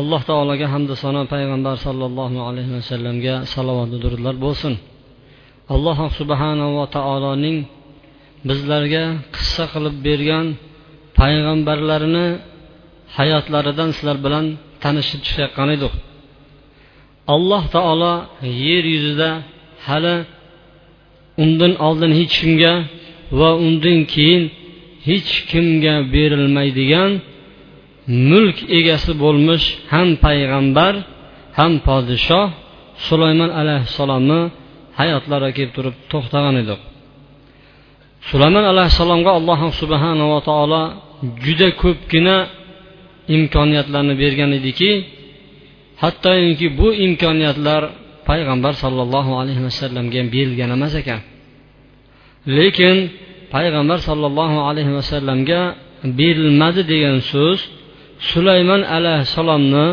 alloh taologa hamda sano payg'ambar sollallohu alayhi vasallamga salovatu durudlar bo'lsin. Alloh subhanava taoloning bizlarga qissa qilib bergan payg'ambarlarini hayotlaridan sizlar bilan tanishib chiqayotgan edik. Alloh taolo yer yuzida hali undan oldin hech kimga va undan keyin hech kimga berilmaydigan mulk egasi bo'lmish ham payg'ambar ham podshoh sulaymon alayhissalomni hayotlari kelib turib to'xtagan edik. Sulaymon alayhissalomga alloh subhanava taolo juda ko'pgina imkoniyatlarni bergan ediki hattoki bu imkoniyatlar payg'ambar sollallohu alayhi vasallamga berilgan emas ekan. Lekin payg'ambar sollallohu alayhi vasallamga berilmadi degan so'z sulaymon alayhissalomni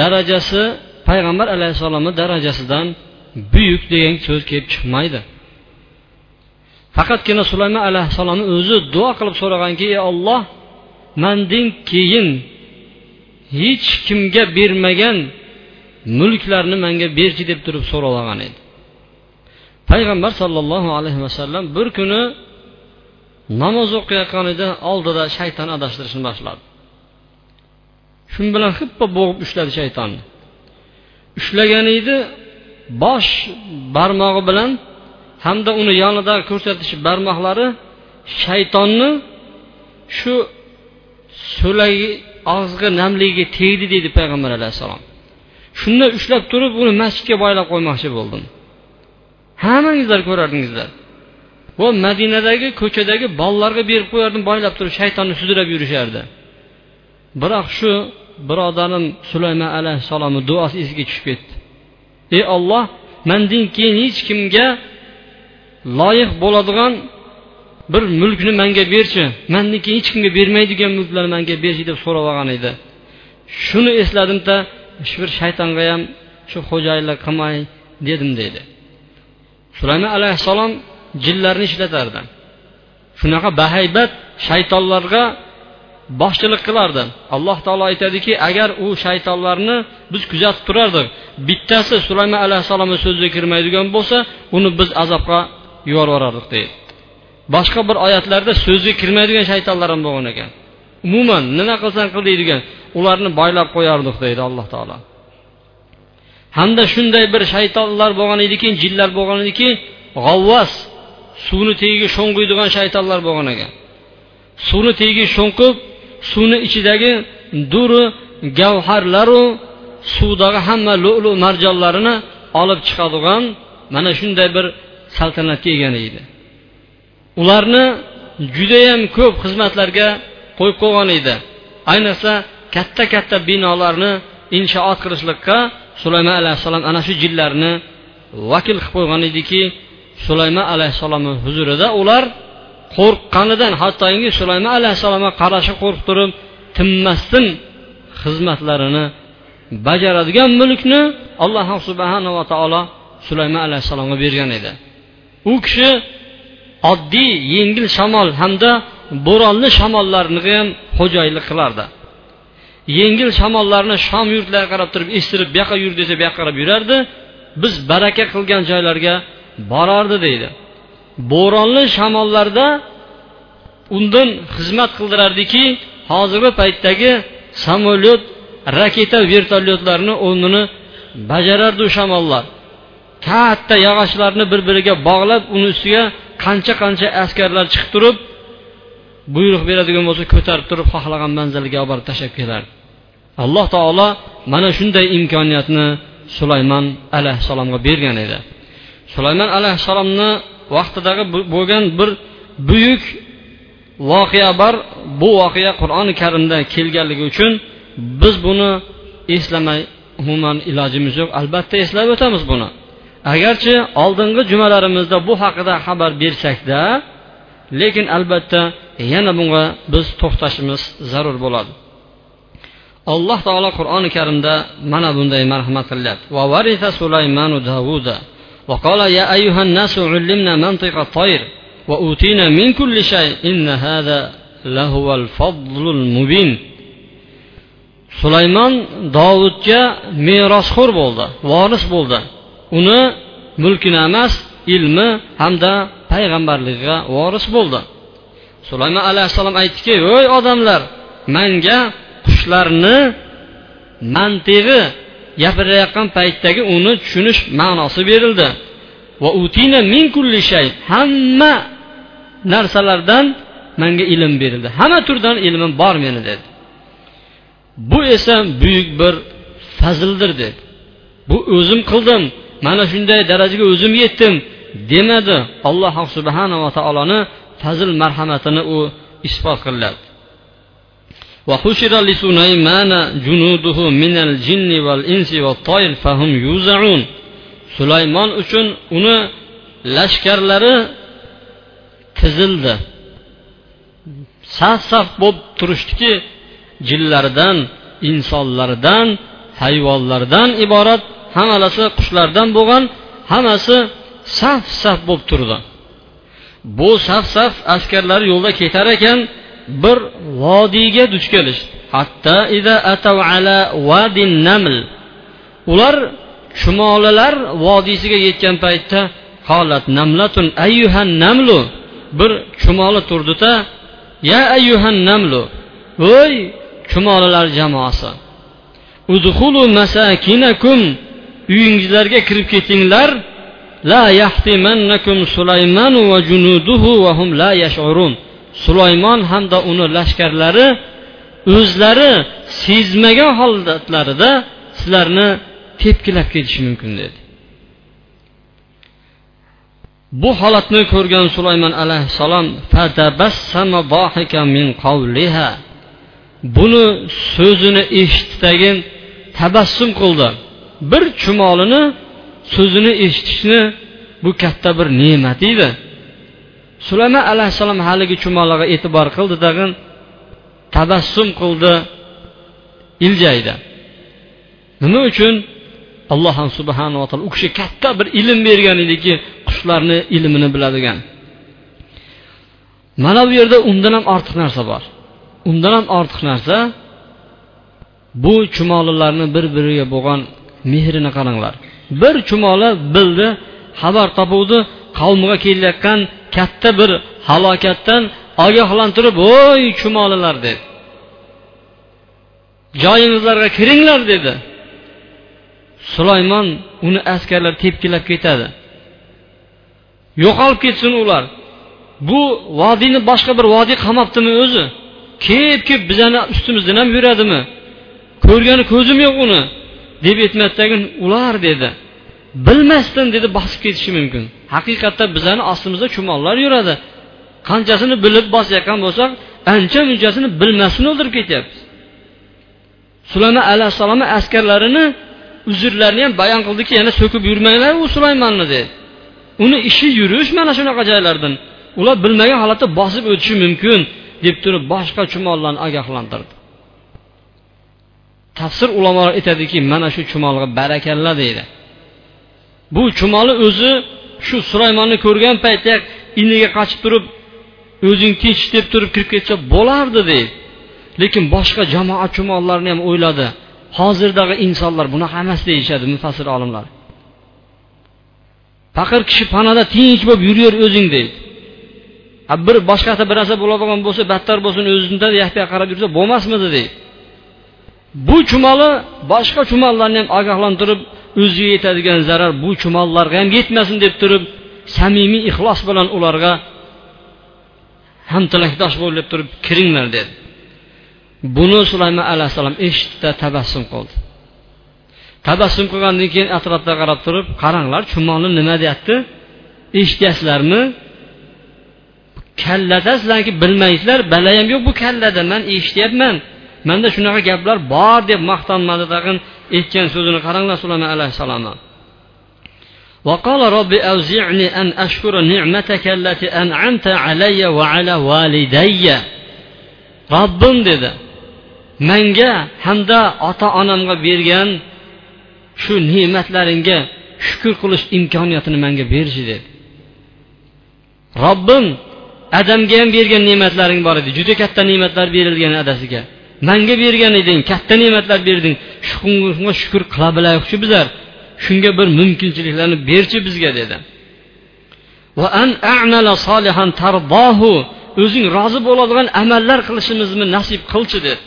darajasi payg'ambar alayhissalomni darajasidan buyuk degan so'z kelib chiqmaydi. Faqatgina sulaymon alayhissalomni o'zi duo qilib so'raganki ey olloh mandan keyin hech kimga bermagan mulklarni menga berchi deb turib so'rab olgan edi. Payg'ambar sollallohu alayhi vasallam bir kuni namoz o'qiyotgan edi oldida shayton adashtirishni boshladi. Shu bilan hippa bo'g'ib ushladi shaytonni ushlagan edi bosh barmog'i bilan hamda uni yonida ko'rsatish barmoqlari shaytonni shu so'lagi og'ziga namligiga tegdi deydi payg'ambar alayhissalom. Shunda ushlab turib uni masjidga boylab qo'ymoqchi bo'ldim. Hammangizlar ko'rardingizlar. Va madinadagi ko'chadagi bolalarga berib qo'yardim boylab turib shaytonni sudrab yurishardi. Biroq shu birodarim sulaymon alayhissalomni duosi esiga tushib ketdi. Ey olloh mandan keyin hech kimga loyiq bo'ladigan bir mulkni manga berchi. Mandan keyin hech kimga bermaydigan mulklarni manga berchi deb so'rab olgan edi. Shuni esladimda shu bir shaytonga ham shu xo'jayinlik qilmay dedim deydi sulaymon alayhissalom jinlarni ishlatardi. Shunaqa bahaybat shaytonlarga boshchilik qilardi. Alloh taolo aytadiki agar u shaytonlarni biz kuzatib turardik bittasi sulaymon alayhissalomni so'ziga kirmaydigan bo'lsa uni biz azobga yuborardik deydi. Boshqa bir oyatlarda so'zga kirmaydigan shaytonlar ham bo'lgan ekan. Umuman nima qilsang qil deydigan ularni boylab qo'yardik deydi alloh taolo. Hamda shunday bir shaytonlar bo'lgan ediki jinlar bo'lgan ediki g'avvas suvni tagiga sho'ng'iydigan shaytonlar bo'lgan ekan. Suvni tagiga sho'ng'ib suvni ichidagi duri gavharlaru suvdagi hamma lu'lu marjonlarini olib chiqadigan mana shunday bir saltanatga ega edi. Ularni judayam ko'p xizmatlarga qo'yib qo'ygan edi. Ayniqsa katta katta binolarni inshoot qilishlikqa sulaymon alayhissalom ana shu jinlarni vakil qilib qo'ygan ediki sulaymon alayhissalomni huzurida ular qo'rqqanidan hattoki sulaymon alayhissalomga qarashib qo'rqib turib tinmasdan xizmatlarini bajaradigan mulkni alloh subhanava taolo sulaymon alayhissalomga bergan edi. U kishi oddiy yengil shamol hamda bo'ronli shamollarni ham xo'jayinlik qilardi. Yengil shamollarni shom yurtlariga qarab turib estirib bu yoqqa yur desa bu yoqqa qarab yurardi biz baraka qilgan joylarga borardi deydi. Bo'ronli shamollarda undan xizmat qildirardiki hozirgi paytdagi samolyot raketa vertolyotlarni o'rnini bajarardi u shamollar. Katta yog'ochlarni bir biriga bog'lab uni ustiga qancha qancha askarlar chiqib turib buyruq beradigan bo'lsa ko'tarib turib xohlagan manziliga olib borib tashlab kelardi. Alloh taolo mana shunday imkoniyatni sulaymon alayhissalomga bergan edi. Sulaymon alayhissalomni vaqtidagi bo'lgan bir buyuk voqea bor. Bu voqea qur'oni karimda kelganligi uchun biz buni eslamay umuman ilojimiz yo'q. Albatta eslab o'tamiz buni. Agarchi oldingi jumalarimizda bu haqida xabar bersakda lekin albatta yana bunga biz to'xtashimiz zarur bo'ladi. Alloh taolo qur'oni karimda mana bunday marhamat qilyapti وقال يا أيها الناس علمنا منطق الطير وأوتينا من كل شيء إن هذا لهو الفضل المبين sulaymon dovudga merosxo'r bo'ldi voris bo'ldi uni mulkini emas ilmi hamda payg'ambarligiga voris bo'ldi sulaymon alayhissalom aytdiki ey odamlar manga qushlarni mantig'i gapirayotgan paytdagi uni tushunish ma'nosi berildi. Va utina min kulli shay hamma narsalardan manga ilm berildi. Hamma turdan ilmim bor meni dedi. Bu esa buyuk bir fazildir dedi. Bu o'zim qildim mana shunday darajaga o'zim yetdim demadi. Alloh subhanava taoloni fazil marhamatini u isbot qiladi وحشر لسليمان جنوده من الجن والإنس والطير فهم يوزعون sulaymon uchun uni lashkarlari tizildi saf saf bo'lib turishdiki jinlardan insonlardan hayvonlardan iborat hammalasi qushlardan bo'lgan hammasi saf saf bo'lib turdi bu saf saf askarlar yo'lda ketar ekan bir vodiyga duch kelishdi hatto ular chumolilar vodiysiga yetgan paytda qolat namlatun ayyuhan namlu. Bir chumoli turdida ya ayyuhan namlu voy chumolilar jamoasi udhulu masakinakum uyingizlarga kirib ketinglar. La yahtimannakum sulaymanu va junuduhu va hum la yash'urun. Sulaymon hamda uni lashkarlari o'zlari sezmagan holatlarida sizlarni tepkilab ketishi mumkin dedi. Bu holatni ko'rgan sulaymon alayhissalom buni so'zini eshitdagin tabassum qildi. Bir chumolini so'zini eshitishni bu katta bir ne'mat edi. Sulaymon alayhissalom haligi chumoliga e'tibor qildi tag'in tabassum qildi iljaydi nima uchun? Alloh subhanava taolo u kishi katta bir ilm bergan ediki qushlarni ilmini biladigan. Mana bu yerda undan ham ortiq narsa bor. Undan ham ortiq narsa bu chumolilarni bir biriga bo'lgan mehrini qaranglar. Bir chumoli bildi xabar topuvdi qavmiga kelayotgan katta bir halokatdan ogohlantirib voy chumolilar! dedi. Joyingizlarga kiringlar! dedi. Sulaymon uni askarlar tepkilab ketadi. Yo'qolib ketsin ular. Bu vodiyni boshqa bir vodiy qamabdimi o'zi? Kelib kelib bizani ustimizdan ham yuradimi? Ko'rgani ko'zim yo'q uni deb aytmasdagin ular dedi. Bilmasdan dedi bosib ketishi mumkin. Haqiqatda bizani ostimizda chumollar yuradi. Qanchasini bilib bosayotgan bo'lsak ancha munchasini bilmasdan o'ldirib ketyapmiz sulaymon alayhissalomni askarlarini uzrlarini ham bayon qildiki yana so'kib yurmanglar u sulaymonni dedi. Uni ishi yurish mana shunaqa joylardan. Ular bilmagan holatda bosib o'tishi mumkin deb turib boshqa chumollarni ogohlantirdi. Tafsir ulamolar aytadiki mana shu chumolga barakalla deydi. Bu chumoli o'zi shu sulaymonni ko'rgan paytda iniga qochib turib o'zing tinch deb turib kirib ketsa bo'lardi deydi lekin boshqa jamoa chumollarni ham o'yladi. Hozirdagi insonlar bunaqa emas deyishadi mufassir olimlar. Faqir kishi panada tinch bo'lib yuraver o'zing deydi bir boshqasi bir narsa bo'ladigan bo'lsa battar bo'lsin o'zida yoqqa qarab yursa bo'lmasmidi deydi bu chumoli boshqa chumollarni ham ogohlantirib o'ziga yetadigan zarar bu chumollarga ham yetmasin deb turib samimiy ixlos bilan ularga ham tilakdosh bo'lib turib kiringlar dedi. Buni sulaymon alayhissalom eshitdi tabassum qildi. Tabassum qilgandan keyin atrofga qarab turib qaranglar chumoli nima deyapti? Eshityapsizlarmi kallada sizlarki bilmaysizlar balayam yo'q bu kallada man eshityapman manda shunaqa gaplar bor deb maqtanmadi tag'in. aytgan so'zini qaranglar sulayman alayhissalomni وقال رب أوزعني أن أشكر نعمتك التي أنعمت علي وعلى والدي robbim dedi manga hamda ota onamga bergan shu ne'matlaringga shukur qilish imkoniyatini manga berchi dedi robbim adamga ham bergan ne'matlaring bor edi juda katta ne'matlar berilgan adasiga Manga bergan eding katta ne'matlar berding. Shunga shukur qila bilaylikchi bizlar. Shunga bir mumkinchiliklarni berchi bizga dedi. O'zing rozi bo'ladigan amallar qilishimizni nasib qilchi dedi.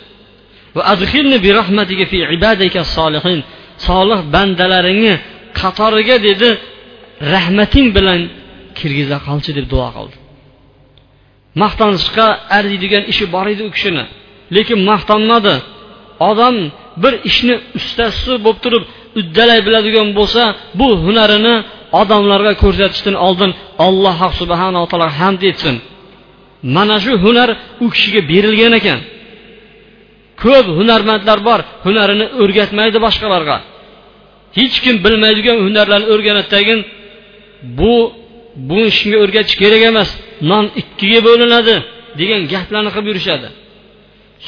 Solih bandalaringni qatoriga dedi rahmating bilan kirgiza qolchi deb duo qildi. Maqtanishga arziydigan ishi bor edi u kishini. Lekin maqtanmadi. Odam bir ishni ustasi bo'lib turib uddalay biladigan bo'lsa bu hunarini odamlarga ko'rsatishdan oldin alloh subhanaa taolo hamd etsin. Mana shu hunar u kishiga berilgan ekan. Ko'p hunarmandlar bor hunarini o'rgatmaydi boshqalarga. Hech kim bilmaydigan hunarlarni o'rganadi bu bu shunga o'rgatish kerak emas non ikkiga bo'linadi degan gaplarni qilib yurishadi.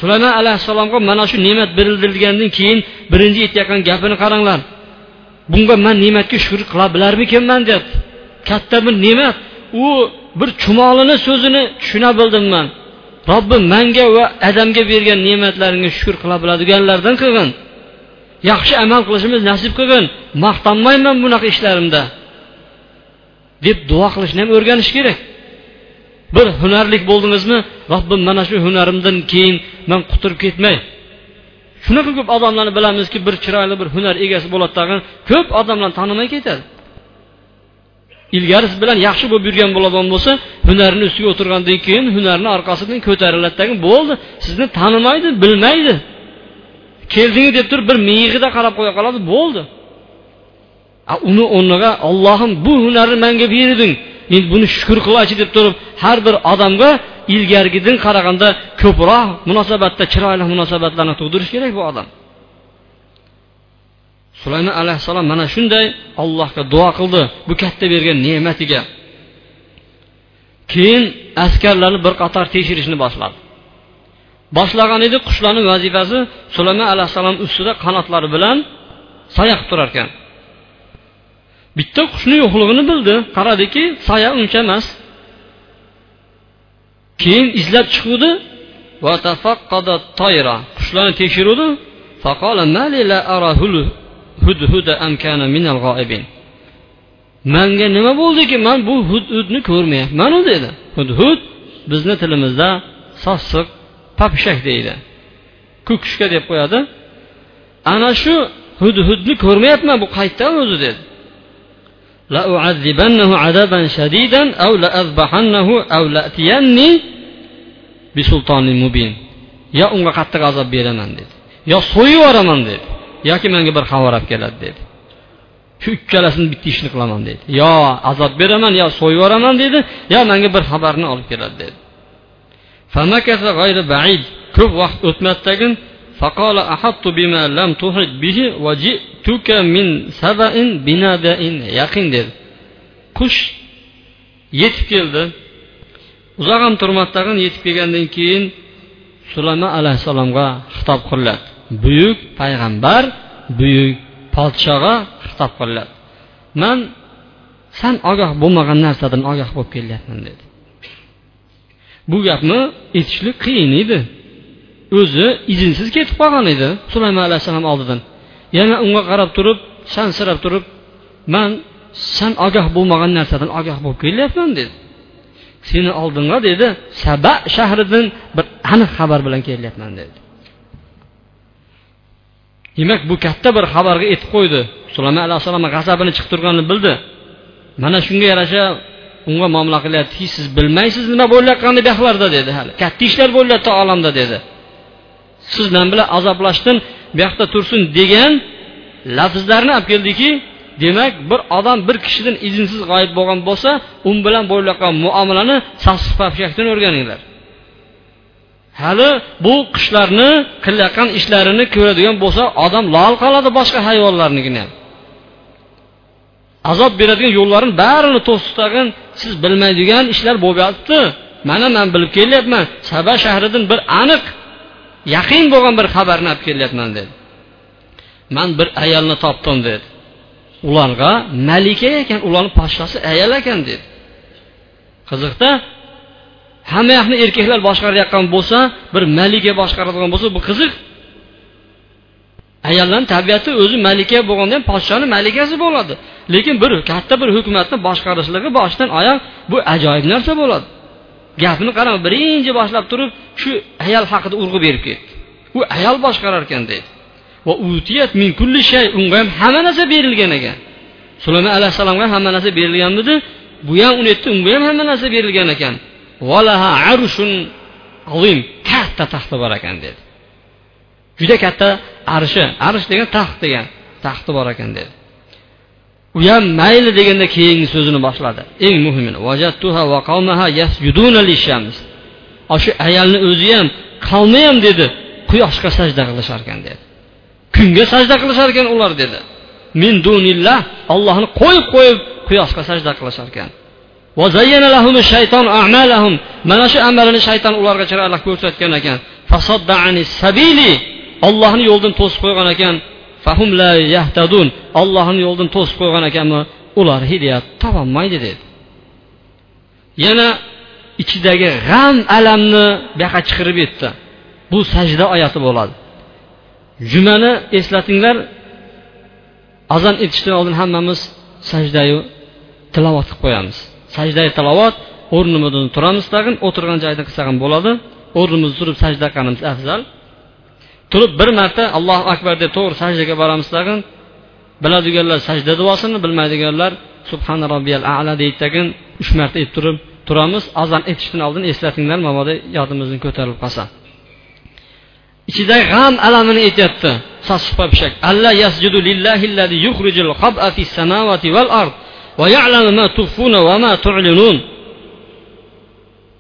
Sulaymon alayhissalomga mana shu ne'mat berildirilgandan keyin birinchi aytayotgan gapini qaranglar. Bunga man ne'matga shukur qila bilarmikanman deyapti katta bir ne'mat. U bir chumolini so'zini tushuna bildim man robbim manga va adamga bergan ne'matlaringga shukur qila biladiganlardan qilgin. Yaxshi amal qilishimiz nasib qilgin. Maqtanmayman bunaqa ishlarimda. Deb duo qilishni ham o'rganish kerak. Bir hunarlik bo'ldingizmi? Robbim mana shu hunarimdan keyin man quturib ketmay shunaqa ko'p odamlarni bilamizki bir chiroyli bir hunar egasi bo'ladi tag'in ko'p odamlar tanimay ketadi. Ilgari siz bilan yaxshi bo'lib yurgan bo'ladigan bo'lsa hunarini ustiga o'tirgandan keyin hunarni orqasidan ko'tariladi bo'ldi. Sizni tanimaydi bilmaydi. Keldingi deb turib bir miyig'ida qarab qo'ya qoladi bo'ldi. Uni o'rniga ollohim bu hunarni manga berding men buni shukur qilaychi deb turib har bir odamga ilgarigidan qaraganda ko'proq munosabatda chiroyli munosabatlarni tug'dirish kerak bu odam. Sulaymon alayhissalom mana shunday allohga duo qildi bu katta bergan ne'matiga. Keyin askarlarni bir qator tekshirishni boshladi. Boshlagan edi qushlarni vazifasi sulaymon alayhissalom ustida qanotlari bilan soya qilib turar ekan bitta qushni yo'qligini bildi. Qaradiki soya uncha emas. Keyin izlab chiquvdi. Qushlarni tekshiruvdi. Manga nima bo'ldiki man bu hudhudni ko'rmayapmanu? dedi. Hudhud bizni tilimizda sassiq papishak deydi. Ko'kishka deb qo'yadi. Ana shu hudhudni ko'rmayapman bu qayerdan o'zi? dedi لأعذبنه عذابا شديدا أو لأذبحنه أو لأتيني بسلطان مبين yo unga qattiq azob beraman dedi yo so'yib yuboraman dedi yoki menga bir xabar olib keladi dedi shu ikkalasini bitta ishni qilaman dedi yo azob beraman yo so'yib yuboraman dedi yo menga bir xabarni olib keladi dedi ko'p vaqt o'tmadidagin فقال أحط بما لم تحط به وجئتك من سبأ بنبأ يقين dedi qush yetib keldi uzoq ham turmadi tag'in yetib kelgandan keyin sulaymon alayhissalomga xitob qilinadi buyuk payg'ambar buyuk podshoga xitob qilinadi man san ogoh bo'lmagan narsadan ogoh bo'lib kelyapman dedi bu gapni aytishlik qiyin edi o'zi izinsiz ketib qolgan edi. Sulaymon alayhissalom oldidan. Yana unga qarab turib sansirab turib man san ogoh bo'lmagan narsadan ogoh bo'lib kelyapman dedi. Seni oldinga dedi saba shahridan bir aniq xabar bilan kelyapman dedi. Demak bu katta bir xabarga aytib qo'ydi. Sulaymon alayhissalom g'azabini chiqib turganini bildi. Mana shunga yarasha unga muomala qilyaptiki siz bilmaysiz nima bo'layotganini bu yoqlarda dedi hali. Katta ishlar bo'lyapti olamda dedi. Siz bilan azoblashdim bu yoqda tursin degan lafzlarni olib keldiki demak bir odam bir kishidan izinsiz g'oyib bo'lgan bo'lsa u bilan bo'layotgan muomalani sassiq papshakdan o'rganinglar. Hali bu qushlarni qilayotgan ishlarini ko'radigan bo'lsa odam lol qoladi boshqa hayvonlarnikini ham azob beradigan yo'llarini barini to'sib tag'in siz bilmaydigan ishlar bo'lyapti. Mana man bilib kelyapman saba shahridan bir aniq yaqin bo'lgan bir xabarni olib kelyapman dedi. Man bir ayolni topdim dedi. Ularga malika ekan ularni podshosi ayol ekan dedi. Qiziqda hamma yoqni erkaklar boshqarayotgan bo'lsa bir malika boshqaradigan bo'lsa bu qiziq. Ayollarni tabiati o'zi malika bo'lganda ham podshoni malikasi bo'ladi. Lekin bir katta bir hukumatni boshqarishligi boshidan oyoq bu ajoyib narsa bo'ladi. Gapni qarang birinchi boshlab turib shu ayol haqida urg'u berib ketdi. U ayol boshqarar ekan deydi va utiyat min kulli shay unga ham hamma narsa berilgan ekan. Sulaymon alayhissalomga hamma narsa berilganmidi bu ham unetdi unga ham hamma narsa berilgan ekan. Valaha arushun azim katta taxti bor ekan dedi. Juda katta arshi arsh degan taxt degan taxti bor ekan dedi. U ham mayli deganda keyingi so'zini boshladi. Eng muhimi shu ayolni o'zi ham qavmi ham dedi. Quyoshga sajda qilishar ekan dedi. Kunga sajda qilishar ekan ular dedi. Min dunillah ollohni qo'yib qo'yib quyoshga sajda qilishar ekan mana shu amalini shayton ularga chiroyli ko'rsatgan ekan. Ollohni yo'ldan to'sib qo'ygan ekan. Fahum la yahtadun. Ollohni yo'lini to'sib qo'ygan ekanmi? Ular hidoyat topolmaydi dedi. Yana ichidagi g'am alamni bu chiqirib chiqarib yetdi. Bu sajda oyati bo'ladi. Jumani eslatinglar. Azon etishdan oldin hammamiz sajdayu tilovat qilib qo'yamiz. Sajdayu tilovat o'rnimizdan turamiz tag'in. O'tirgan joyda qilsak ham bo'ladi. O'rnimizda turib sajda qilganimiz afzal. Turib bir marta allohu akbar deb to'g'ri sajdaga boramiz tag'in biladiganlar sajda duosini bilmaydiganlar subhana robbiyal ala deydi tagin uch marta aytib turib turamiz. Azon etishdan oldin eslatinglar mabodo yodimizdan ko'tarilib qolsa. Ichidagi g'am alamini aytyapti. Sassiq pishak. Alla yasjudu lillahi yukhrijul khab'a fis samawati val ard va ya'lamu ma tukhfuna va ma tu'linun.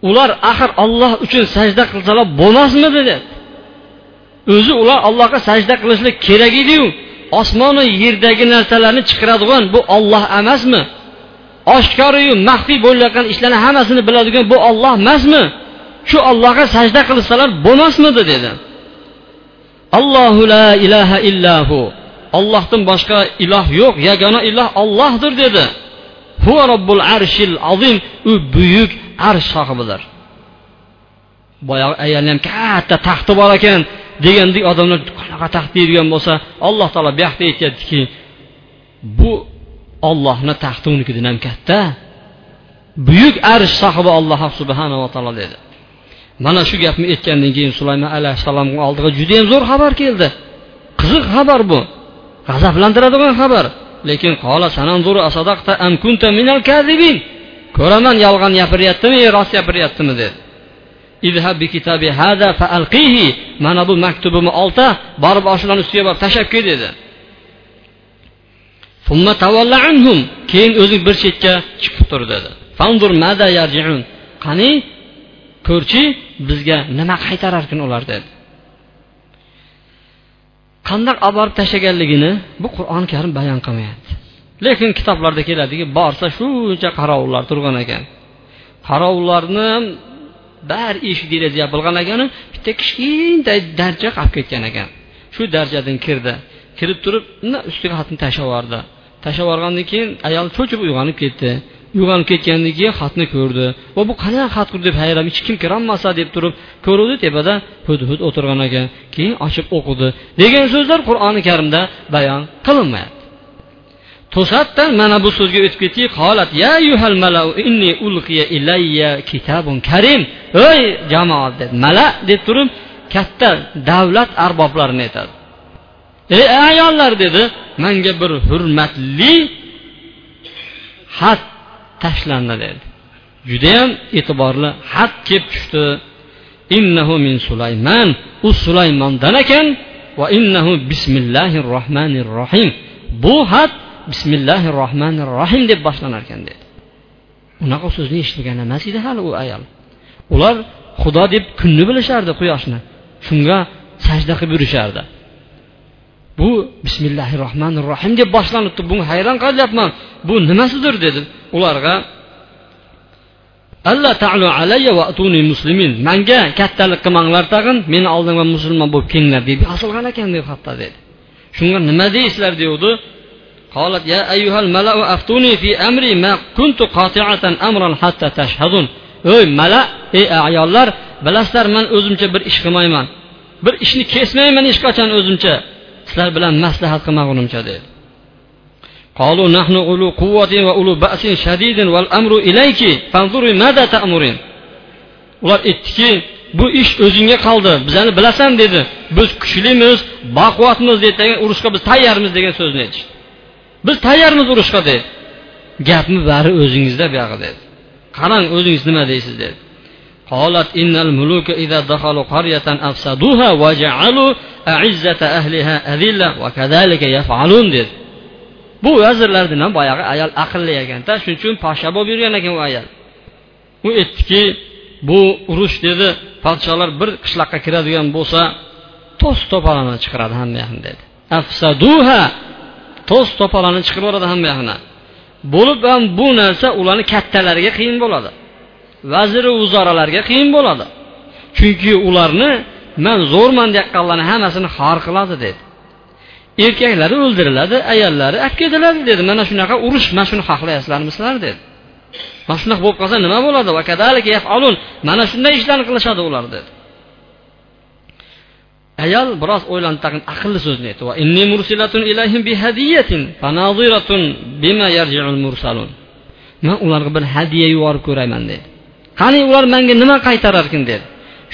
Ular axir olloh uchun sajda qilsalar bo'lmasmidi dedi o'zi ular allohga sajda qilishlik kerak ediyu. Osmonu yerdagi narsalarni chiqaradigan bu olloh emasmi? Oshkoriyu maxfiy bo'layotgan ishlarni hammasini biladigan bu olloh emasmi? Shu ollohga sajda qilsalar bo'lmasmidi dedi. Allohu la ilaha illahu ollohdan boshqa iloh yo'q yagona iloh ollohdir dedi. Huva robbul arshil azim. U buyuk arsh sohibidir. Boyagi ayolni ham katta taxti bor ekan. Degandek odamlar qanaqa taxt deydigan bo'lsa alloh taolo bu yoqda aytyaptiki bu ollohni taxti unikidan ham katta. Buyuk arsh sohibi alloh subhanava taolo dedi. Mana shu gapni aytgandan keyin sulaymon alayhissalomni oldiga judayam zo'r xabar keldi. Qiziq xabar bu. G'azablantiradigan xabar. Lekin qola ko'raman yolg'on gapiryaptimi rost gapiryaptimi dedi. Mana bu maktubimni olta borib oshilarni ustiga borib tashlab kel dedi. Keyin o'zing bir chetga chiqib tur dedi. Qani? Ko'rchi bizga nima qaytararkin ular dedi. Qandaq olib borib tashlaganligini bu qur'oni karim bayon qilmayapti. Lekin kitoblarda keladiki borsa shuncha qarovullar turgan ekan. Qarovullarni bari eshik deraza yopilgan ekan bitta kichkintoy darcha qolib ketgan ekan. Shu darchadan kirdi. Kirib turib ustiga xatni tashlab yubordi. Tashlab yuborgandan keyin ayol cho'chib uyg'onib ketdi. Uyg'onib ketgandan keyin xatni ko'rdi. Va bu qanaqa xatdir deb hayron hech kim kirolmasa deb turib ko'ruvdi tepada hudhud o'tirgan ekan. Keyin ochib o'qidi. Degan so'zlar qur'oni karimda bayon qilinmayapti. To'satdan mana bu so'zga o'tib ketdik holat ya yuhal malau inni ulqiya ilayya kitabun karim. Ey jamoat deb mala deb turib katta davlat arboblarini aytadi. Ey ayollar dedi manga bir hurmatli xat tashlandi dedi. Judayam e'tiborli xat kelib tushdi. Innahu min sulaymon u sulaymondan ekan. Va innahu bismillahi rohmanir rohim bu xat bismillahi rohmanir rohim deb boshlanar ekan dedi. Unaqa so'zni eshitgan emas edi hali u ayol. Ular xudo deb kunni bilishardi quyoshni. Shunga sajda qilib yurishardi. Bu bismillahi rohmanir rohim deb boshlanibdi bunga hayron qolyapman. Bu nimasidir dedi. Ularga alla talu alayya va atuni muslimin. Manga kattalik qilmanglar tag'in meni oldimga musulmon bo'lib kelinglar deb yozilgan ekan deb hatto dedi. Shunga nima deysizlar? devdi قالت يا أيها الملأ أفتوني في أمري ما كنت قاطعة أمرا حتى تشهدون ey mala ey ayollar bilasizlar man o'zimcha bir ish qilmayman bir ishni kesmayman hech qachon o'zimcha sizlar bilan maslahat qilmagunimcha dedi قالوا نحن أولو قوة وأولو بأس شديد والأمر إليك فانظري ماذا تأمرين ular aytdiki bu ish o'zingga qoldi bizani bilasan dedi biz kuchlimiz baquvvatmiz dedi urushga biz tayyormiz degan so'zni aytishdi biz tayyormiz urushga dedi gapni bari o'zingizda buyog'i dedi qarang o'zingiz nima deysiz dedi قالت إن الملوك إذا دخلوا قرية أفسدوها وجعلوا أعزة أهلها أذلة وكذلك يفعلون dedi bu vazirlardan ham boyagi ayol aqlli ekanda shuning uchun podsho bo'lib yurgan ekan u ayol u aytdiki bu urush dedi podsholar bir qishloqqa kiradigan bo'lsa to's to'polonni chiqaradi hamma yoqni dedi afsaduha to's to'polonni chiqarib yuboradi hamma yoqni. Bo'lib ham bu narsa ularni kattalariga qiyin bo'ladi. Vaziri uzoralarga qiyin bo'ladi. Chunki ularni man zo'rman deyotganlarni hammasini xor qiladi dedi. Erkaklari o'ldiriladi ayollari olib ketiladi dedi. Mana shunaqa urush mana shuni xohlayapsizlarmi sizlar dedi. Mana shunaqa bo'lib qolsa nima bo'ladi? Mana shunday ishlarni qilishadi ular dedi. Ayol biroz o'ylanib tag'in aqlli so'zni aytdi. Man ularga bir hadya yuborib ko'rayman dedi. Qani ular menga nima qaytararkin? dedi.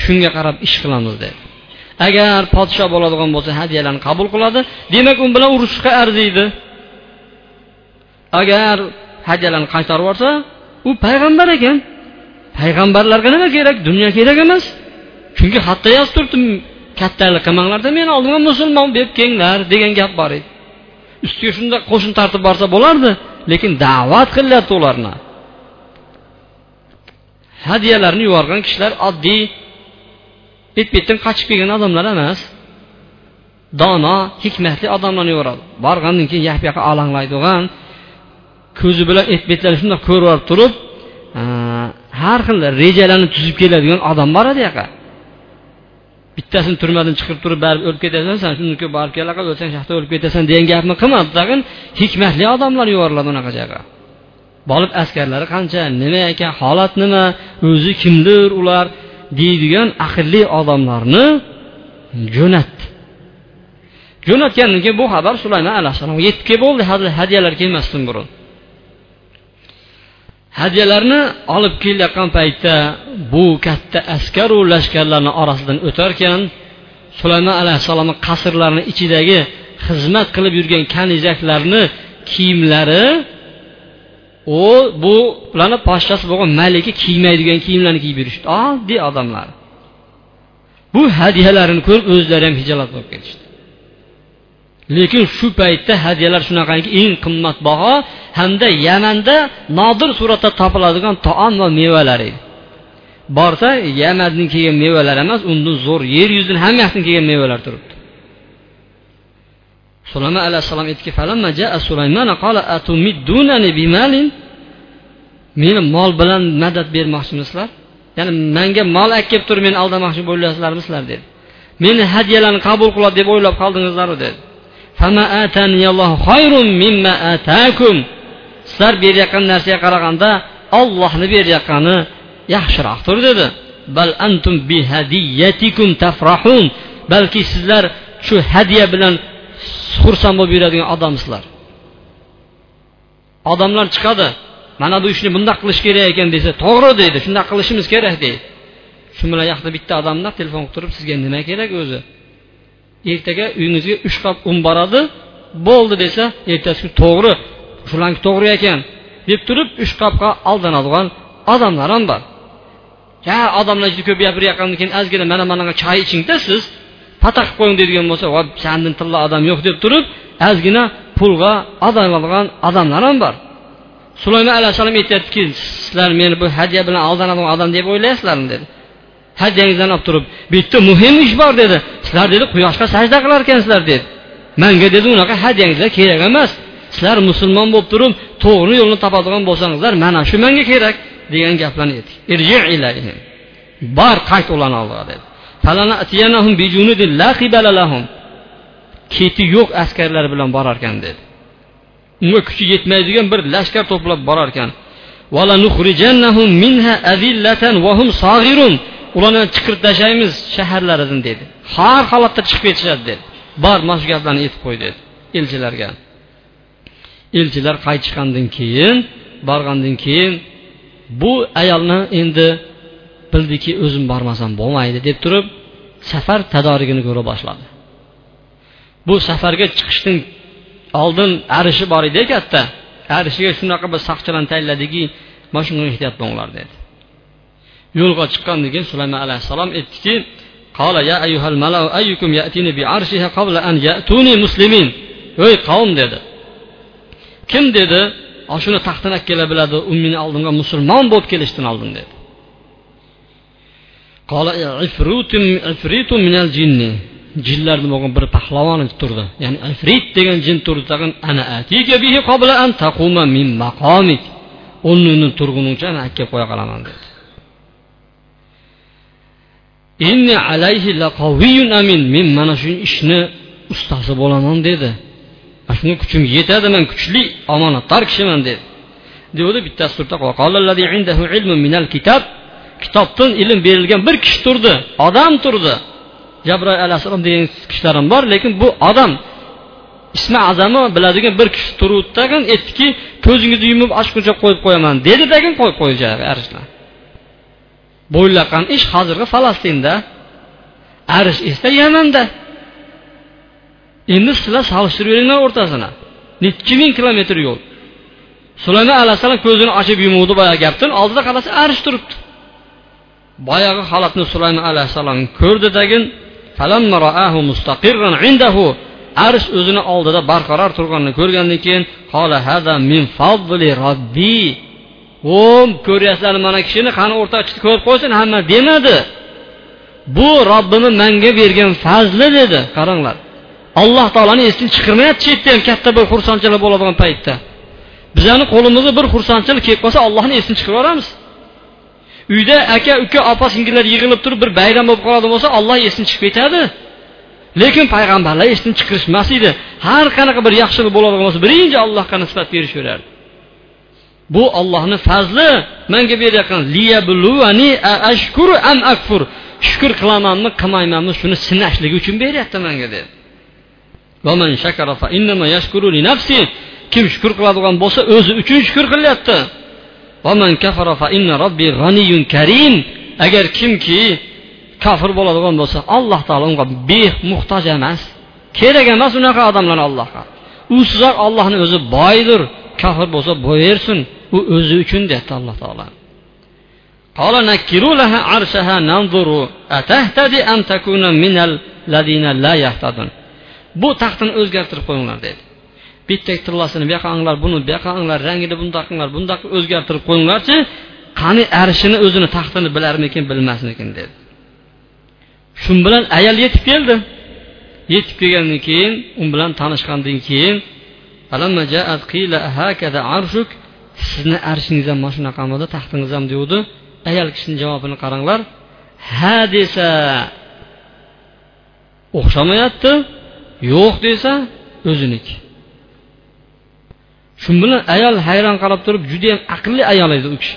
Shunga qarab ish qilamiz dedi. Agar podsho bo'ladigan bo'lsa hadyalarni qabul qiladi. Demak u bilan urushishga arziydi. Agar hadyalarni qaytarib yuborsa u payg'ambar ekan. Payg'ambarlarga nima kerak? Dunyo kerak emas. Chunki hatto yozib turibdi kattalik qilmanglarda meni oldimga musulmon bo'lib kelinglar degan gap bor edi. Ustiga shunda qo'shin tartib borsa bo'lardi lekin da'vat qilyapti ularni. Hadyalarni yuborgan kishilar oddiy bet betdan qochib kelgan odamlar emas dono hikmatli odamlarni yuboradi. Borgandan keyin yoq bu yoqqa alanglaydigan ko'zi bilan et betlarni shundoq ko'rib turib har xil rejalarni tuzib keladigan odam bor edi yoqqa. Bittasini turmadan chiqirib turib baribir o'lib ketasan san shuniki borib kelaqa o'lsang shu o'lib ketasan degan gapni qilma tag'in hikmatli odamlar yuboriladi unaqa joyga. Borib askarlari qancha nima ekan holat nima o'zi kimdir ular deydigan aqlli odamlarni jo'natdi. Jo'natgandan keyin bu xabar sulaymon alayhissalomga yetib kelib bo'ldi. Hadyalar kelmasdan burun. Hadyalarni olib kelayotgan paytda bu katta askaru lashkarlarni orasidan o'tarkan sulaymon alayhissalomni qasrlarini ichidagi xizmat qilib yurgan kanizaklarni kiyimlari u bu ularni podshosi bo'lgan malika kiymaydigan kiyimlarni kiyib yurishdi. Oddiy odamlar. Bu hadyalarini ko'rib o'zlari ham hijolat bo'lib ketishdi. Lekin shu paytda hadyalar shunaqangi eng qimmatbaho hamda yamanda nodir suratda topiladigan taom va mevalar edi. Borsa yamandan kelgan mevalar emas undan zo'r yer yuzini hamma yoqdan kelgan mevalar turibdi. Sulaymon alayhissalom aytdiki meni mol bilan madad bermoqchimisizlar? Ya'ni manga mol olib kelib turib meni aldamoqchi bo'lyapsizlarmi sizlar dedi. Meni hadyalarni qabul qiladi deb o'ylab qoldingizlarmi dedi. Sizlar berayotgan narsaga qaraganda ollohni berayotgani yaxshiroqdir dedi. Bal antum bihadiyatikum tafrahun. Balki sizlar shu hadya bilan xursand bo'lib yuradigan odamsizlar. Odamlar chiqadi. Mana bu ishni bundoq qilish kerak ekan desa to'g'ri deydi shundoq qilishimiz kerak deydi. Shu bilan yoqda bitta odamda telefon qilib turib sizga nima kerak o'zi? Ertaga uyingizga uch qop un boradi. Bo'ldi desa ertasi to'g'ri shularniki to'g'ri ekan deb turib uch qopga aldanadigan odamlar ham bor. Ha odamlar juda ko'p yaqindan keyin ozgina mana manaqa choy ichingda siz pataq qilib qo'ying deydigan bo'lsa sandan tilla odam yo'q deb turib ozgina pulga aldanadigan odamlar ham bor. Sulaymon alayhissalom aytyaptiki sizlar meni bu hadya bilan aldanadigan odam deb o'ylaysizlarmi? dedi. Hadyangizdan olib turib bitta muhim ish bor dedi. Sizlar dedi quyoshga sajda qilar ekansizlar dedi. Manga dedi unaqa hadyangizlar kerak emas. Sizlar musulmon bo'lib turib to'g'ri yo'lni topadigan bo'lsangizlar mana shu manga kerak degan gaplarni aytdik bor qayt ularni oldiga dedi. Keti yo'q askarlar bilan borar ekan dedi. Unga kuchi yetmaydigan bir lashkar to'plab borar ekan ularni chiqirib tashlaymiz shaharlaridan dedi. Har holatda chiqib ketishadi dedi. Bor mana shu gaplarni aytib qo'y dedi. Elchilarga. Elchilar qaytishgandan keyin borgandan keyin bu ayolni endi bildiki o'zim bormasam bo'lmaydi deb turib safar tadorigini ko'ra boshladi. Bu safarga chiqishdan oldin arishi bor edi katta. Arishiga shunaqa bir soqchilarni tayinladiki mana shunga ehtiyot bo'linglar dedi. yo'lga chiqqandan keyin sulaymon alayhissalom aytdiki قال ayyuhal أيها ayyukum yatini يأتيني بعرشها قبل أن يأتوني مسلمين أي قوم dedi. Kim dedi shuni taxtini olib kela biladi u meni oldimga musulmon bo'lib kelishdan oldin dedi. Jinlarni bo'lgan? Bir pahlavon turdi. Ya'ni ifrit degan jin turdi. Tag'in ana atiga bihi qabla an taquma min maqomik o'rningdan turguningcha man olib qo'ya qolaman dedi. Inni alayhi laqaviyyun amin. Men mana shu ishni ustasi bo'laman dedi. Shunga kuchim yetadi man kuchli omonatdor kishiman dedi. Degandi bittasi turdi kitobdan ilm berilgan bir kishi turdi. Odam turdi. Jabroil alayhissalom degan kishilar ham bor lekin bu odam ismi azami biladigan bir kishi turibdi tag'in aytdiki ko'zingizni yumib ochguncha qo'yib qo'yaman. Dedi tagin qo'yib qo'ydi bo'ylaqan ish hozirgi falastinda. Arish esa yamanda. Endi sizlar solishtirib beringlar o'rtasini. Nechi ming kilometr yo'l. Sulaymon alayhissalom ko'zini ochib yumuvdi boyagi gapdan oldida qarasa arish turibdi. Boyagi holatni sulaymon alayhissalom ko'rdi tagin arish o'zini oldida barqaror turganini ko'rgandan keyin min fadli robbi ho'p ko'ryapsizlarmi mana kishini qani o'rtoqchini ko'rib qo'ysin hamma demadi. Bu robbimni manga bergan fazli dedi qaranglar. Alloh taoloni esdan chiqarmayapti chetda ham katta bir xursandchilik bo'ladigan paytda. Bizani qo'limizga bir xursandchilik kelib qolsa allohni esini chiqarib yuboramiz uyda aka uka opa singillar yig'ilib turib bir bayram bo'lib qoladigan bo'lsa olloh esdan chiqib ketadi. Lekin payg'ambarlar esdan chiqarishmas edi. Har qanaqa bir yaxshilik bo'ladigan bo'lsa birinchi allohga nisbat berishaverardi. Bu ollohni fazli. Manga berayotgan am akfur. Shukur qilamanmi qilmaymanmi shuni sinashligi uchun beryapti manga dedi kim shukur qiladigan bo'lsa o'zi uchun shukur qilyapti. Agar kimki kofir bo'ladigan bo'lsa alloh taolo unga bemuhtoj emas kerak emas unaqa odamlar allohga. Usizoq ollohni o'zi boydir. Kofir bo'lsa bo'yaversin u o'zi uchun deyapti alloh taolo قال نكروا لها عرشها ننظر أتهتدي أم تكون من الذين لا يهتدون bu taxtini o'zgartirib qo'yinglar dedi bitta tillasini bu yoqqa anglar buni bu yoqqa anglar rangini bundoq qilinglar bundoq o'zgartirib qo'yinglarchi qani arishini o'zini taxtini bilarmikin bilmasmikin dedi shu bilan ayol yetib keldi yetib kelgandan keyin u bilan tanishgandan keyin sizni arshingiz ham mana shunaqamidi taxtingiz ham degandi ayol kishini javobini qaranglar. Ha desa o'xshamayapti yo'q desa o'ziniki shu bilan ayol hayron qarab turib judayam aqlli ayol edi u kishi.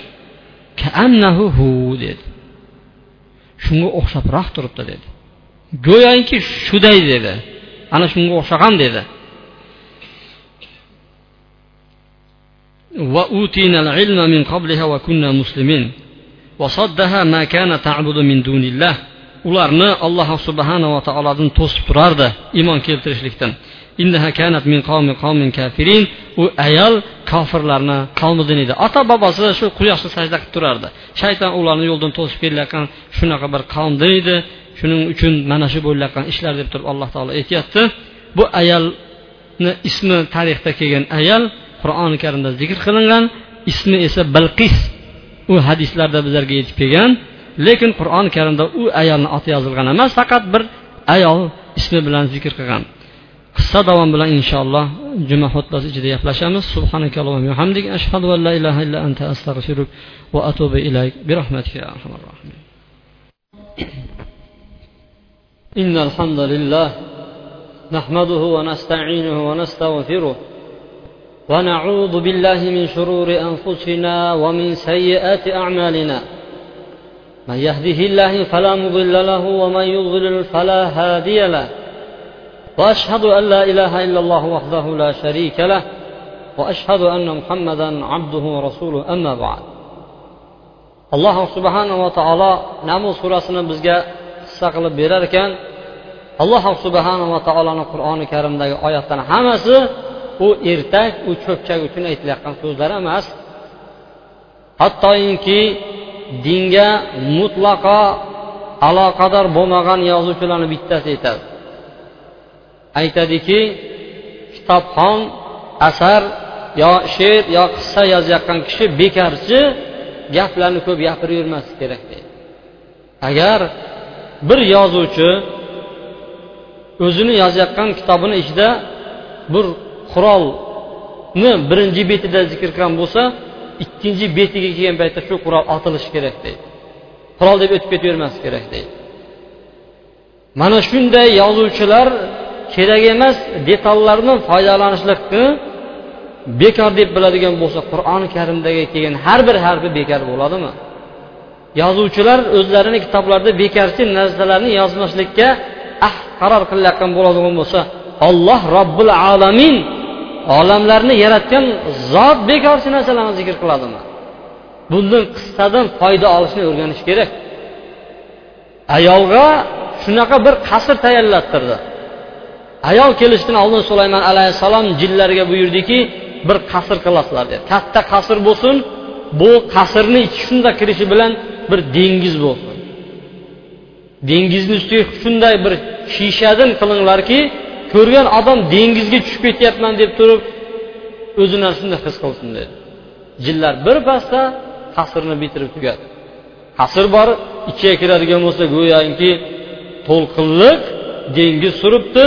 Dedi. Shunga o'xshabroq turibdi dedi. Go'yoki shuday dedi. Ana shunga o'xshagan dedi. وأوتينا العلم من قبلها وكنا مسلمين وصدها ما كان تعبد من دون الله ularni alloh subhanava taolodan to'sib turardi iymon keltirishlikdan u ayol kofirlarni qavmidan edi ota bobosi shu quyoshni sajda qilib turardi shayton ularni yo'ldan to'sib kelayotgan shunaqa bir qavmdan edi shuning uchun mana shu bo'layotgan ishlar deb turib alloh taolo aytyapti bu ayolni ismi tarixda kelgan ayol qur'oni karimda zikr qilingan ismi esa bilqis u hadislarda bizlarga yetib kelgan lekin qur'oni karimda u ayolni oti yozilgan emas faqat bir ayol ismi bilan zikr qilgan qissa davom bilan inshaalloh juma xutbasi ichida gaplashamiz subhanakallohu hamdik ashhadu an la ilaha illa anta astag'firuk va atubu ilayk bi rahmatika ya arhamar rohimin إن الحمد لله نحمده ونستعينه ونستغفره ونعوذ بالله من شرور أنفسنا ومن سيئات أعمالنا. من يهده الله فلا مضل له ومن يضلل فلا هادي له. وأشهد أن لا إله إلا الله وحده لا شريك له. وأشهد أن محمدا عبده ورسوله. أما بعد. alloh subhanava taolo namu surasini bizga qissa qilib berar ekan alloh subhanava taoloni qur'oni karimdagi oyatlarni hammasi u ertak u cho'pchak uchun aytilayotgan so'zlar emas. Hattoki dinga mutlaqo aloqador bo'lmagan yozuvchilarni bittasi aytadi aytadiki kitobxon asar yo she'r yo qissa yozayotgan kishi bekarchi gaplarni ko'p gapiravermaslik kerak deydi. Agar bir yozuvchi o'zini yozayotgan kitobini ichida bir qurolni birinchi betida zikr qilgan bo'lsa ikkinchi betiga kelgan paytda shu qurol otilishi kerak deydi. Qurol deb o'tib ketavermaslik kerak deydi. Mana shunday yozuvchilar kerak emas detallardan foydalanishlikni bekor deb biladigan bo'lsa qur'oni karimdagi kelgan har bir harfi bekor bo'ladimi? Yozuvchilar o'zlarini kitoblarida bekorchi narsalarni yozmaslikka ahd qaror qilayotgan bo'ladigan bo'lsa olloh robbil alamin olamlarni yaratgan zot bekorchi narsalarni zikr qiladimi? Bundan qissadan foyda olishni o'rganish kerak. Ayolga shunaqa bir qasr tayyorlattirdi. Ayol kelishidan oldin sulaymon alayhissalom jinlarga buyurdiki bir qasr qilasizlar dedi. Katta qasr bo'lsin bu qasrni ichi shunda kirishi bilan bir dengiz bo'lsin. Dengizni ustiga shunday bir shishadan qilinglarki ko'rgan odam dengizga tushib ketyapman deb turib o'zini shunday his qilsin dedi. Jinlar bir pasda qasrni bitirib tugadi qasr bor ichiga kiradigan bo'lsa go'yoki to'lqinliq dengiz suribdi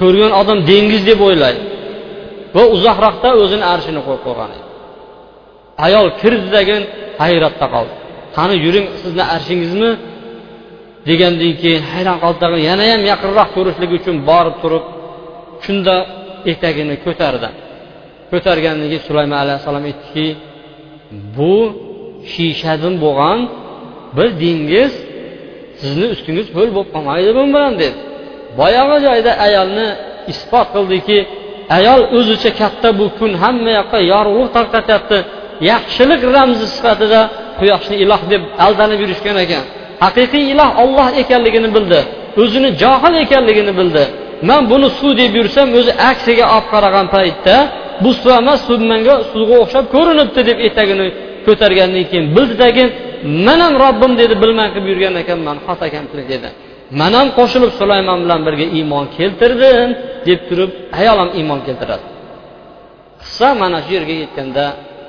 ko'rgan odam dengiz deb o'ylaydi. Va uzoqroqda o'zini arshini qo'yib qo'ygan edi. Ayol kirdidagi hayratda qoldi. Qani yuring sizni arshingizmi degandan keyin hayron qoldi yana ham yaqinroq ko'rishlik uchun borib turib shunda etagini ko'tardi. Ko'targandan keyin sulaymon alayhissalom aytdiki bu shishadan bo'lgan bir dengiz sizni ustingiz ho'l bo'lib qolmaydi bu bilan dedi. Boyagi joyda ayolni isbot qildiki ayol o'zicha katta bu kun hamma yoqqa yorug'lik tarqatyapti. Yaxshilik ramzi sifatida quyoshni iloh deb aldanib yurishgan ekan. Haqiqiy iloh olloh ekanligini bildi. O'zini johil ekanligini bildi. Man buni suv deb yursam o'zi aksiga olib qaragan paytda bu suv emas suv manga suvga o'xshab ko'rinibdi deb etagini ko'targandan keyin bildidagi man ham robbim dedi bilmay qilib yurgan ekanman xato kamchilik dedi. Man ham qo'shilib sulaymon bilan birga iymon keltirdim deb turib ayol ham iymon keltiradi. Qissa mana shu yerga yetganda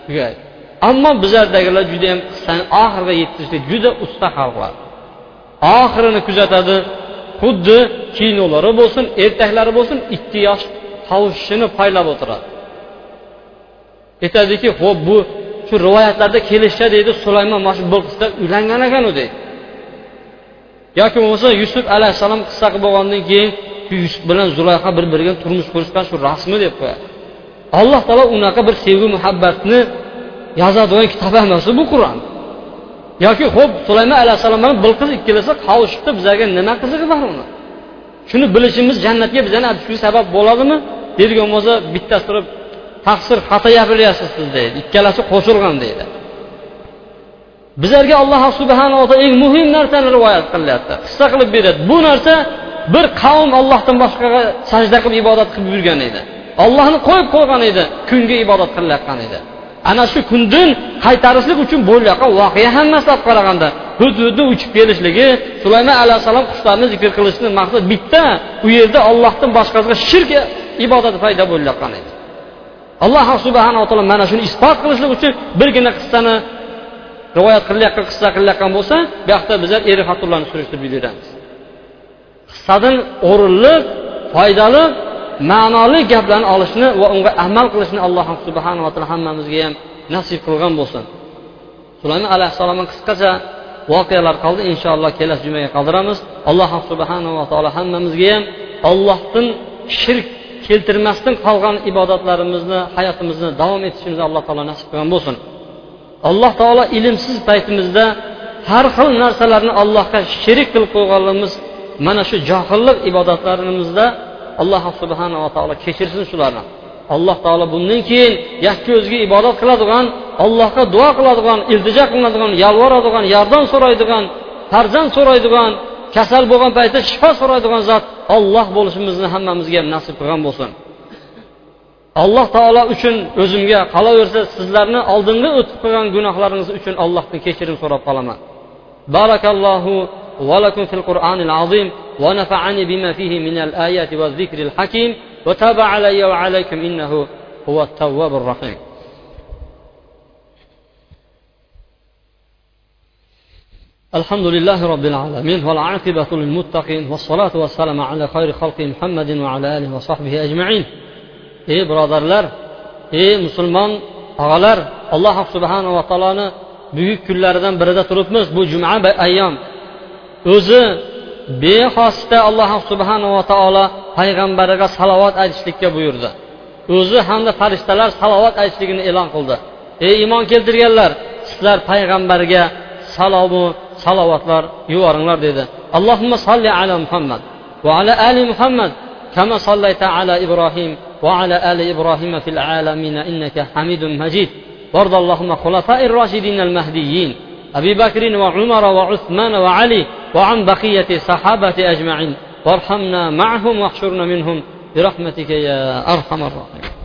tugaydi ammo bizlardagilar judayam qissani oxiriga yetkazishda juda usta xalqlar. Oxirini kuzatadi xuddi kinolari bo'lsin ertaklari bo'lsin ikki yosh tovushini poylab o'tiradi. Aytadiki ho'p bu shu rivoyatlarda kelishsa deydi sulaymon mana shu bilqisda uylangan ekan u deydi. Yoki bo'lmasa yusuf alayhissalom qissa qilib bo'lgandan keyin shu yusuf bilan zulayha bir biriga turmush qurishgan shu rasmi deb qo'yadi. Alloh taolo unaqa bir sevgi muhabbatni yozadigan kitob emas bu qur'on. Yoki ho'p sulaymon alayhissalomdan bilqiz ikkalasi qovushibdi bizlarga nima qizig'i bor uni? Shuni bilishimiz jannatga bizani olib sabab bo'ladimi? Deydigan bo'lsa bittasi turib taqsir xato gapiryapsiz siz deydi. Ikkalasi qo'shilgan deydi. Bizlarga alloh subhanava taolo eng muhim narsani rivoyat qilyapti. Qissa qilib beradi. Bu narsa bir qavm ollohdan boshqaga sajda qilib ibodat qilib yurgan edi. Ollohni qo'yib qo'ygan edi kunga ibodat qilayotgan edi. Ana shu kundan qaytarishlik uchun bo'layotgan voqea hammasi olib qaraganda hududni uchib kelishligi sulaymon alayhissalom qushlarni zikr qilishni maqsad bitta u yerda ollohdan boshqasiga shirk ibodati paydo bo'layotgan edi alloh subhanava taolo mana shuni isbot qilishlik uchun birgina qissani rivoyat qilayotgan qissa qilayotgan bo'lsa bu yoqda bizlar eri xotinlarni surishtirib yuboramiz qissadan o'rinli foydali ma'noli gaplarni olishni va unga amal qilishni alloh subhanava taolo hammamizga ham nasib qilgan bo'lsin. Sulaymon alayhissalomni qisqacha voqealar qoldi. Inshaalloh kelasi jumaga qoldiramiz. Alloh subhanava taolo hammamizga ham ollohdan shirk keltirmasdan qolgan ibodatlarimizni hayotimizni davom etishimizni alloh taolo nasib qilgan bo'lsin. Alloh taolo ilmsiz paytimizda har xil narsalarni allohga sherik qilib qo'yganligimiz mana shu johillik ibodatlarimizda alloh subhanava taolo kechirsin shularni. Alloh taolo bundan keyin yakka o'ziga ibodat qiladigan allohga duo qiladigan iltijo qiladigan yolvoradigan yordam so'raydigan farzand so'raydigan kasal bo'lgan paytda shifo so'raydigan zot olloh bo'lishimizni hammamizga ham nasib qilgan bo'lsin. Alloh taolo uchun o'zimga qolaversa sizlarni oldinga o'tib qilgan gunohlaringiz uchun allohdan kechirim so'rab qolaman. Barakallohu ولكم في القرآن العظيم ونفعني بما فيه من الآيات والذكر الحكيم وتاب علي وعليكم إنه هو التواب الرحيم. الحمد لله رب العالمين والعاقبة للمتقين والصلاة والسلام على خير خلق محمد وعلى آله وصحبه أجمعين. ey birodarlar ey musulmon og'alar alloh subhanava taoloni buyuk kunlaridan birida turibmiz bu juma ayyom o'zi bexosda alloh subhanava taolo payg'ambariga salovat aytishlikka buyurdi o'zi hamda farishtalar salovat aytishligini e'lon qildi ey iymon keltirganlar sizlar payg'ambarga salomu salovatlar yuboringlar dedi allohimma solli ala muhammad va ala ali muhammad kama sollayta ala ibrohim وعلى آل إبراهيم في العالمين إنك حميد مجيد وارض اللهم خلفاء الراشدين المهديين أبي بكر وعمر وعثمان وعلي وعن بقية الصحابة أجمعين. وارحمنا معهم واحشرنا منهم. برحمتك يا أرحم الراحمين.